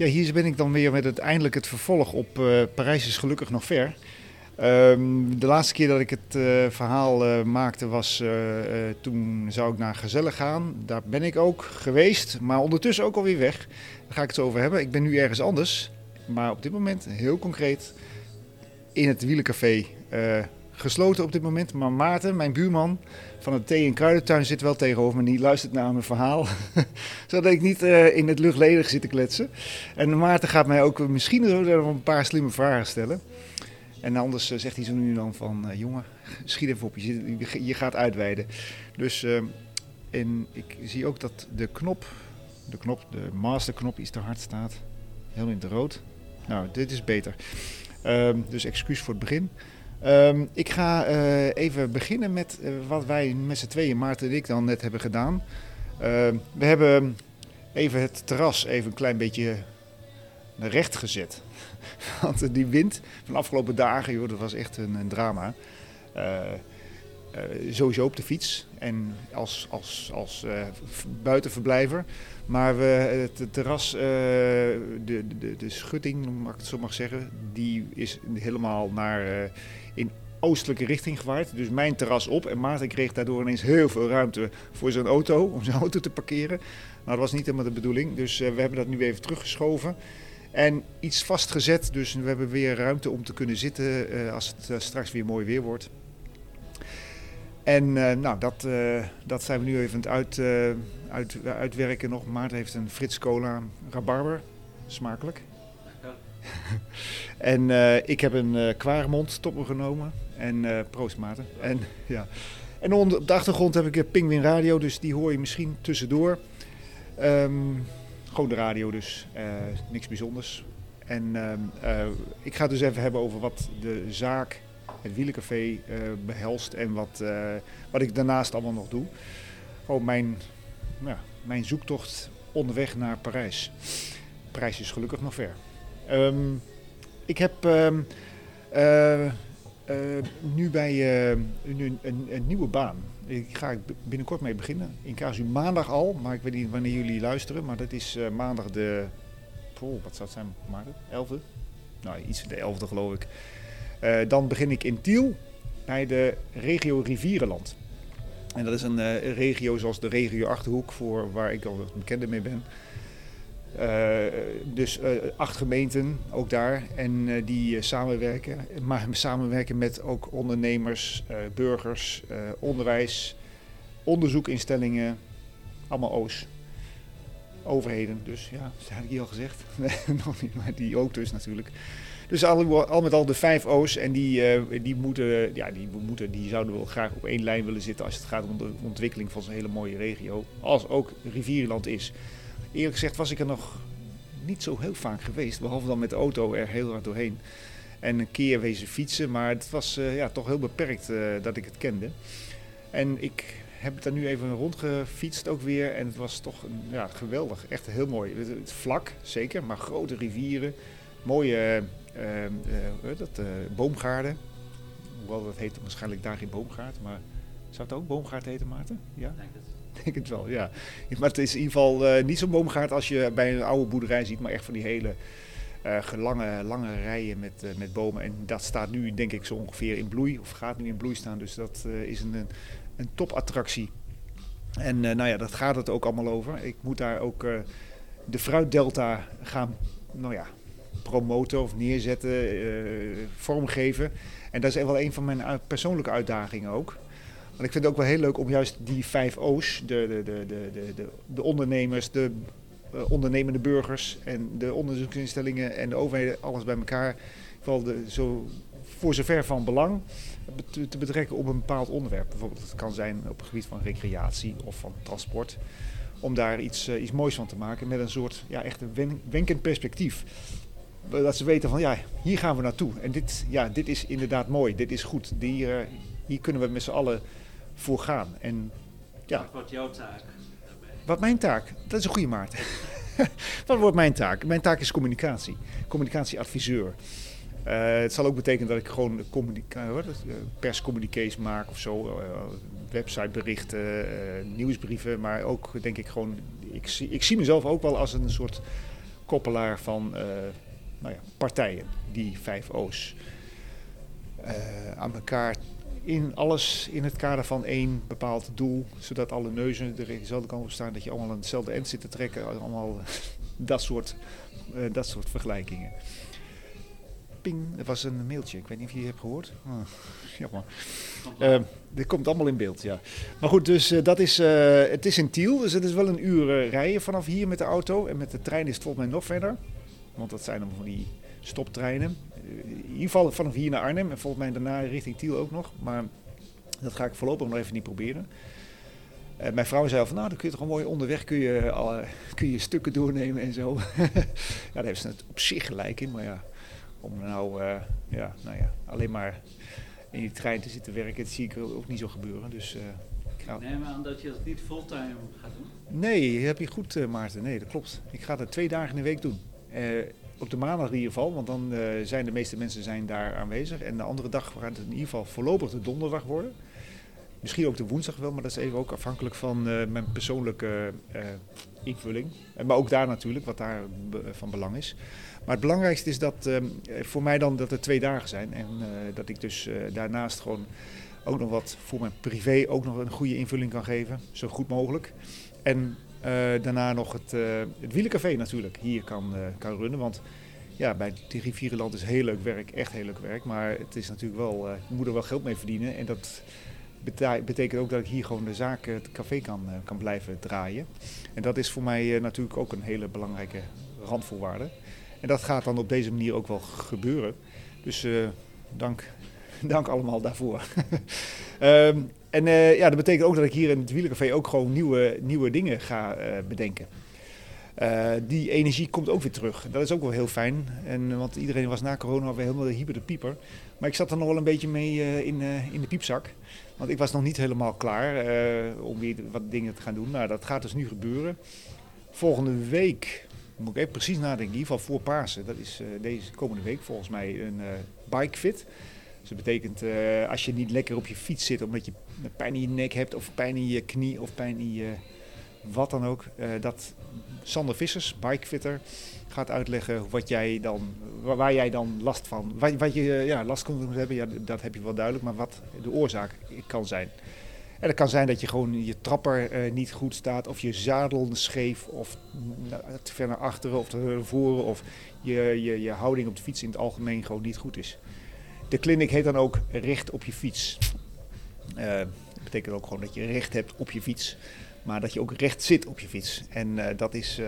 Ja, hier ben ik dan weer met uiteindelijk het vervolg op uh, Parijs is gelukkig nog ver. Um, de laatste keer dat ik het uh, verhaal uh, maakte was toen zou ik naar Gezelle gaan. Daar ben ik ook geweest, maar ondertussen ook alweer weg. Daar ga ik het over hebben. Ik ben nu ergens anders, maar op dit moment heel concreet in het wielencafé. Gesloten op dit moment, maar Maarten, mijn buurman, van het thee- en kruidentuin zit wel tegenover me. Die luistert naar mijn verhaal. Zodat ik niet uh, in het luchtledig zit te kletsen. En Maarten gaat mij ook misschien zo een paar slimme vragen stellen. En anders uh, zegt hij zo nu en dan van... Jongen, schiet even op, je, je gaat uitweiden. Dus en ik zie ook dat de knop, de knop, de masterknop iets te hard staat. Heel in het rood. Nou, dit is beter. Ehm, dus excuus voor het begin. Um, ik ga uh, even beginnen met uh, wat wij met z'n tweeën, Maarten en ik, dan net hebben gedaan. Uh, we hebben even het terras even een klein beetje recht gezet. Want die wind van de afgelopen dagen, joh, dat was echt een, een drama. Sowieso op de fiets en als, als, als buitenverblijver. Maar we, het terras, de, de, de schutting, mag ik het zo mag zeggen, die is helemaal naar in oostelijke richting gewaaid. Dus mijn terras op. En Maarten kreeg daardoor ineens heel veel ruimte voor zijn auto, om zijn auto te parkeren. Maar dat was niet helemaal de bedoeling. Dus we hebben dat nu even teruggeschoven. En iets vastgezet, dus we hebben weer ruimte om te kunnen zitten als het straks weer mooi weer wordt. En nou, dat, dat zijn we nu even aan het uit, uit, uitwerken nog. Maarten heeft een Frits Cola rabarber. Smakelijk. en ik heb een uh, Kwaremond topper genomen. En proost Maarten. En, ja. en onder, op de achtergrond heb ik Pingwin Radio, dus die hoor je misschien tussendoor. Um, gewoon de radio dus, niks bijzonders. En um, ik ga het dus even hebben over wat de zaak, het wielencafé, behelst. En wat, wat ik daarnaast allemaal nog doe. Gewoon mijn, ja, mijn zoektocht onderweg naar Parijs. Parijs is gelukkig nog ver. Um, ik heb uh, uh, nu bij uh, een, een, een, nieuwe baan. Ik ga binnenkort mee beginnen. In casu maandag al, maar ik weet niet wanneer jullie luisteren. Maar dat is maandag de. Oh, wat zou het zijn? Maandag? 11e? Nou, iets van de 11e geloof ik. Dan begin ik in Tiel bij de regio Rivierenland. En dat is een regio zoals de regio Achterhoek, voor waar ik al bekende mee ben. Uh, dus acht gemeenten, ook daar. En die samenwerken. Maar samenwerken met ook ondernemers, burgers, onderwijs, onderzoekinstellingen. Allemaal O's. Overheden, dus ja, dat heb ik hier al gezegd. Nee, nog niet, maar die ook dus natuurlijk. Dus al, al met al de vijf O's. En die, die, moeten, ja, die, moeten, die zouden wel graag op één lijn willen zitten als het gaat om de ontwikkeling van zo'n hele mooie regio. Als ook Rivierland is. Eerlijk gezegd was ik er nog niet zo heel vaak geweest, behalve dan met de auto er heel hard doorheen. En een keer wezen fietsen, maar het was uh, ja, toch heel beperkt uh, dat ik het kende. En ik heb het er nu even rondgefietst ook weer en het was toch ja, geweldig, echt heel mooi. Vlak, zeker, maar grote rivieren, mooie dat, boomgaarden. Hoewel dat heet waarschijnlijk daar geen boomgaard, maar zou het ook boomgaard heten, Maarten? Ja? denk het wel, ja. Maar het is in ieder geval uh, niet zo'n boomgaard als je bij een oude boerderij ziet, maar echt van die hele uh, lange, lange rijen met, uh, met bomen. En dat staat nu, denk ik, zo ongeveer in bloei, of gaat nu in bloei staan. Dus dat is een, een topattractie. En nou ja, dat gaat het ook allemaal over. Ik moet daar ook de fruitdelta gaan, nou ja, promoten of neerzetten, vormgeven. En dat is wel een van mijn persoonlijke uitdagingen ook. Want ik vind het ook wel heel leuk om juist die vijf O's, de, de, de, de, de, de ondernemers, de uh, ondernemende burgers en de onderzoeksinstellingen en de overheden, alles bij elkaar, vooral de, zo, voor zover van belang, te, betrekken op een bepaald onderwerp. Bijvoorbeeld, het kan zijn op het gebied van recreatie of van transport. Om daar iets, uh, iets moois van te maken met een soort ja, echt een wenkend perspectief. Dat ze weten van ja, hier gaan we naartoe. En dit, ja, dit is inderdaad mooi, dit is goed. Hier, hier kunnen we met z'n allen voor gaan. En, ja. Wat wordt jouw taak? Wat mijn taak? Dat is een goede Maarten. Wat wordt mijn taak? Mijn taak is communicatie. Communicatieadviseur. Uh, het zal ook betekenen dat ik gewoon perscommunicaties maak of zo. Uh, websiteberichten, uh, nieuwsbrieven. Maar ook denk ik gewoon... Ik zie, ik zie mezelf ook wel als een soort koppelaar van nou ja, partijen, die vijf O's. aan elkaar in alles in het kader van één bepaald doel, zodat alle neuzen er dezelfde kant op staan, dat je allemaal aan hetzelfde eind zit te trekken, allemaal dat soort, dat soort vergelijkingen ping, er was een mailtje. Ik weet niet of je die hebt gehoord. Oh, jammer. Uh, dit komt allemaal in beeld, ja. Maar goed, dus uh, dat is, het is in Tiel, dus het is wel een uur rijden vanaf hier met de auto. En met de trein is het volgens mij nog verder. Want dat zijn dan van die stoptreinen. in ieder geval vanaf hier naar Arnhem en volgens mij daarna richting Tiel ook nog. Maar dat ga ik voorlopig nog even niet proberen. mijn vrouw zei al van, nou, dan kun je toch gewoon mooi onderweg kun je, al, kun je stukken doornemen en zo. ja, daar heeft ze het op zich gelijk in, maar ja, om nou, uh, ja, nou ja, alleen maar in die trein te zitten werken, dat zie ik ook niet zo gebeuren. Dus, uh, ik. Neem aan dat je dat niet fulltime gaat doen? Nee, heb je goed Maarten. Nee, dat klopt. Ik ga dat twee dagen in de week doen. Op de maandag in ieder geval, want dan zijn de meeste mensen zijn daar aanwezig. En de andere dag gaat het in ieder geval voorlopig de donderdag worden. Misschien ook de woensdag wel, maar dat is even ook afhankelijk van mijn persoonlijke invulling. Maar ook daar natuurlijk, wat daar van belang is. Maar het belangrijkste is dat ehm, voor mij dan dat er twee dagen zijn. En eh, dat ik dus eh, daarnaast gewoon ook nog wat voor mijn privé ook nog een goede invulling kan geven. Zo goed mogelijk. En eh, daarna nog het, het wielencafé natuurlijk hier kan, kan runnen. Want ja, bij de Rivierenland is heel leuk werk, echt heel leuk werk. Maar het is natuurlijk wel, moet er wel geld mee verdienen. En dat betekent ook dat ik hier gewoon de zaak, het café kan, kan blijven draaien. En dat is voor mij natuurlijk ook een hele belangrijke randvoorwaarde. En dat gaat dan op deze manier ook wel gebeuren. Dus dank, dank allemaal daarvoor. um, en uh, ja, dat betekent ook dat ik hier in het Wielencafé ook gewoon nieuwe, nieuwe dingen ga uh, bedenken. die energie komt ook weer terug. Dat is ook wel heel fijn. En, want iedereen was na corona weer helemaal hyper de pieper. Maar ik zat er nog wel een beetje mee in, in de piepzak. Want ik was nog niet helemaal klaar om weer wat dingen te gaan doen. Nou, dat gaat dus nu gebeuren. Volgende week moet ik even precies nadenken, in ieder geval voor Pasen. Dat is deze komende week volgens mij een uh, bike fit. Dat betekent uh, als je niet lekker op je fiets zit omdat je pijn in je nek hebt of pijn in je knie of pijn in je wat dan ook. dat Sander Vissers, bikefitter, gaat uitleggen wat jij dan, waar jij dan last van, wat, wat je ja, last kunt hebben, ja, dat heb je wel duidelijk, maar wat de oorzaak kan zijn. En het kan zijn dat je gewoon je trapper uh, niet goed staat, of je zadel scheef, of te ver naar achteren of te naar voren, of je, je, je houding op de fiets in het algemeen gewoon niet goed is. De clinic heet dan ook recht op je fiets. Uh, dat betekent ook gewoon dat je recht hebt op je fiets, maar dat je ook recht zit op je fiets. En uh, dat, is,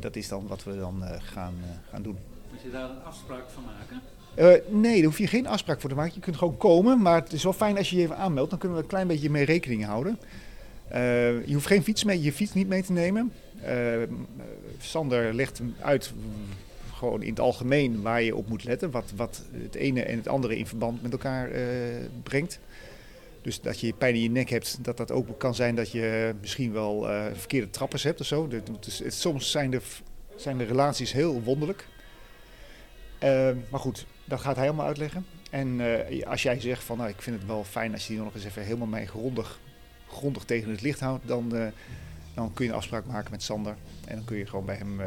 dat is dan wat we dan gaan, gaan doen. Moet je daar een afspraak van maken? Nee, daar hoef je geen afspraak voor te maken. Je kunt gewoon komen, maar het is wel fijn als je je even aanmeldt. Dan kunnen we een klein beetje mee rekening houden. Je hoeft geen fiets mee, je fiets niet mee te nemen. Sander legt uit gewoon in het algemeen waar je op moet letten. Wat, wat het ene en het andere in verband met elkaar brengt. Dus dat je pijn in je nek hebt, dat dat ook kan zijn dat je misschien wel verkeerde trappers hebt of zo. Dus, soms zijn de, zijn de relaties heel wonderlijk. maar goed, dat gaat hij helemaal uitleggen. En als jij zegt van nou, ik vind het wel fijn als je die nog eens even helemaal mee grondig, grondig tegen het licht houdt, dan, dan kun je een afspraak maken met Sander. En dan kun je gewoon bij hem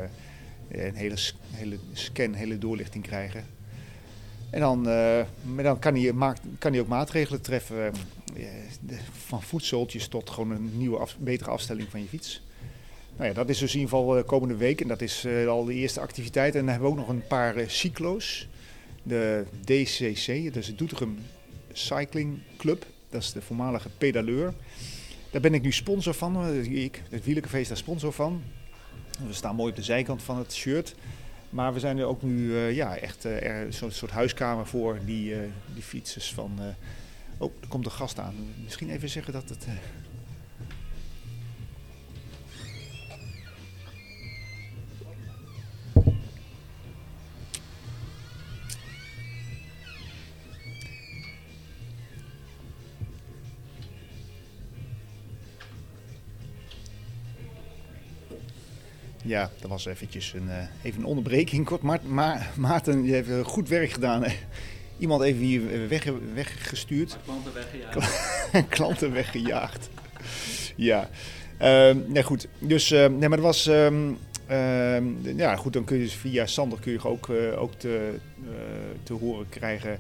een hele, hele scan, hele doorlichting krijgen. En dan, maar dan kan, hij, maakt, kan hij ook maatregelen treffen. van voedseltjes tot gewoon een nieuwe, betere afstelling van je fiets. Nou ja, dat is dus in ieder geval komende week. En dat is al de eerste activiteit. En dan hebben we ook nog een paar cyclo's de DCC, dus de Doetinchem Cycling Club. Dat is de voormalige pedaleur. Daar ben ik nu sponsor van. Eh, ik, het Wielencafé is daar sponsor van. We staan mooi op de zijkant van het shirt. Maar we zijn er ook nu uh, ja, echt uh, zo'n soort huiskamer voor die, uh, die fietsers van... oh, er komt een gast aan. Misschien even zeggen dat het... Ja, dat was eventjes een, uh, even een onderbreking. Kort, maar, maar, Maarten, je hebt goed werk gedaan. Iemand even hier weg, weggestuurd. Klanten weggejaagd. Klanten weggejaagd. ja. Uh, nee, goed. Dus, uh, nee, maar dat was... Um, Ehm, ja, goed, dan kun je dus via Sander kun je ook, eh, ook te, eh, te horen krijgen.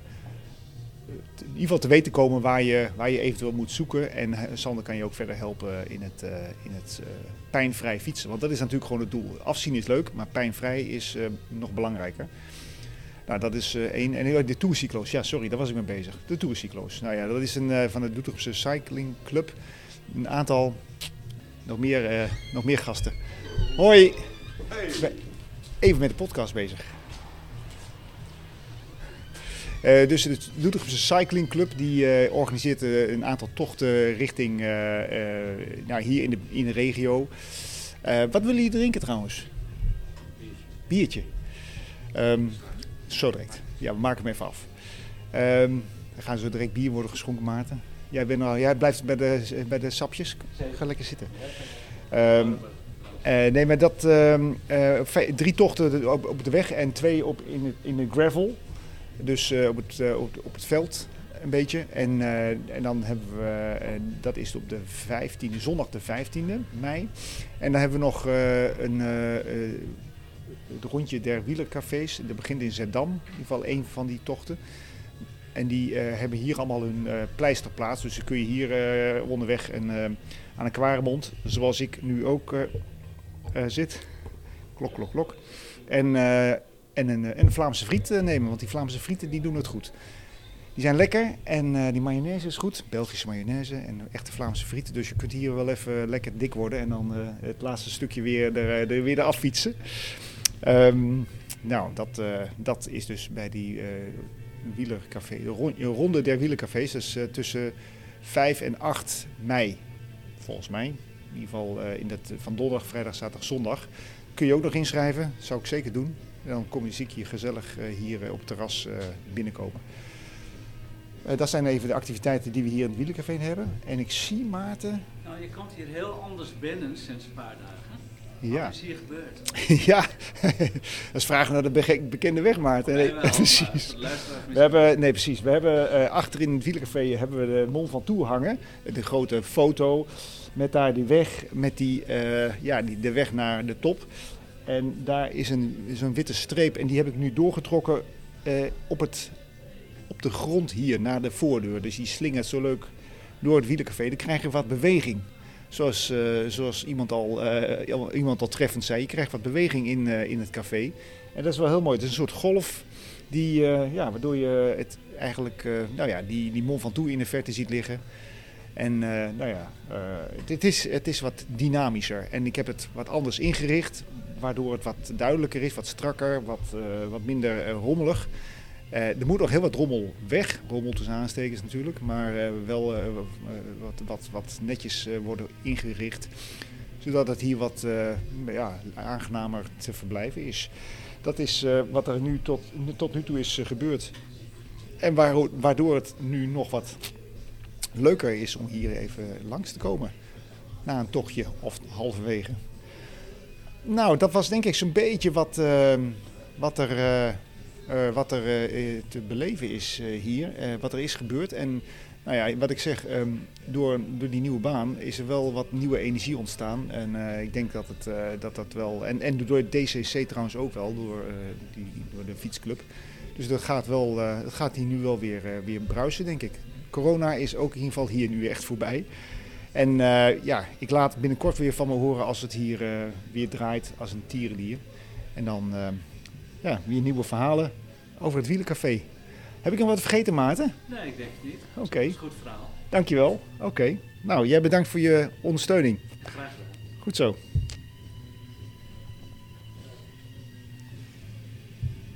In ieder geval te weten komen waar je, waar je eventueel moet zoeken. En eh, Sander kan je ook verder helpen in het, eh, in het eh, pijnvrij fietsen. Want dat is natuurlijk gewoon het doel. Afzien is leuk, maar pijnvrij is nog belangrijker. Nou, dat is één. En de Tourcyclo's, ja, sorry, daar was ik mee bezig. De Tourcyclo's. Nou ja, dat is een van de Doetinchemse Cycling Club. Een aantal, nog meer, nog meer gasten. Hoi! We- Even met de podcast bezig. Eh, dus de Doetinchemse Cycling Club die eh, organiseert eh, een aantal tochten richting nou, hier in de, in de regio. Wat willen jullie drinken trouwens? Biertje. Ehm, zo direct. Ja, we maken hem even af. Ehm er gaan zo direct bier worden geschonken, Maarten. Jij, bent al, jij blijft bij de, bij de sapjes. Ga lekker zitten. Ehm, eh, nee, maar dat drie tochten op, op de weg en twee op in, in de gravel. Dus eh, op, het, eh, op, op het veld een beetje. En, eh, en dan hebben we, dat is op de 15e, zondag de 15e mei. En dan hebben we nog een, het rondje der wielercafés. Dat begint in Zeddam, in ieder geval één van die tochten. En die hebben hier allemaal hun pleisterplaats. Dus dan kun je hier onderweg eh, aan een kwaremond, zoals ik nu ook zit. Klok, klok, klok. En, en, een, eh, en een Vlaamse friet eh, nemen, want die Vlaamse frieten die doen het goed. Die zijn lekker en eh, die mayonaise is goed. Belgische mayonaise en echte Vlaamse frieten. Dus je kunt hier wel even lekker dik worden en dan het laatste stukje weer er, weer eraf fietsen. Ehm, nou, dat, dat is dus bij die wielercafé, de ron- de ronde der wielercafés. Dat is tussen 5 en 8 mei, volgens mij. In ieder geval in dat, van donderdag, vrijdag, zaterdag, zondag. Kun je ook nog inschrijven, zou ik zeker doen. En dan kom je, zie ik je gezellig eh, hier eh, op het terras eh, binnenkomen. Eh, dat zijn even de activiteiten die we hier in het wielercafé hebben. En ik zie Maarten. Nou, je komt hier heel anders binnen sinds een paar dagen. Ja, Wat is hier gebeurd? ja. dat is vragen naar de bekende weg, Maarten. Nee, wel, precies. We hebben, nee, precies. We hebben eh, achter in het wielercafé hebben we de Mont Ventoux hangen. De grote foto met daar die weg, met die, eh, ja, die, de weg naar de top. En daar is een, een witte streep en die heb ik nu doorgetrokken eh, op, het, op de grond hier naar de voordeur. Dus die slingert zo leuk door het wielercafé. Dan krijg je wat beweging. Zoals, eh, zoals iemand, al, eh, iemand al treffend zei, je krijgt wat beweging in, eh, in het café. En dat is wel heel mooi. Het is een soort golf die, ja, waardoor je het eigenlijk, nou ja, die, die Mont Ventoux in de verte ziet liggen. En nou ja, het is, het is wat dynamischer. En ik heb het wat anders ingericht, waardoor het wat duidelijker is, wat strakker, wat, eh, wat minder eh, rommelig. Eh, er moet nog heel wat rommel weg, rommel tussen aanstekens natuurlijk, maar wel wat, wat, wat netjes worden ingericht. Zodat het hier wat ja, aangenamer te verblijven is. Dat is wat er nu tot, tot nu toe is gebeurd. En waar- waardoor het nu nog wat leuker is om hier even langs te komen. Na een tochtje of halverwege. Nou, dat was denk ik zo'n beetje wat, eh, wat er, eh, eh, wat er eh, te beleven is hier. wat er is gebeurd. En nou ja, wat ik zeg, ehm, door, door die nieuwe baan is er wel wat nieuwe energie ontstaan. En ik denk dat het, dat, dat wel. En, en door DCC trouwens ook wel, door, die, door de fietsclub. Dus dat gaat, wel, dat gaat hier nu wel weer, weer bruisen, denk ik. Corona is ook in ieder geval hier nu echt voorbij. En eh, ja, ik laat binnenkort weer van me horen als het hier eh, weer draait als een tierenlier. En dan eh, ja, weer nieuwe verhalen over het wielercafé. Heb ik nog wat vergeten, Maarten? Nee, ik denk het niet. Oké, Dat is een goed verhaal. dankjewel. Oké. Nou, jij bedankt voor je ondersteuning. Graag gedaan. Goed zo.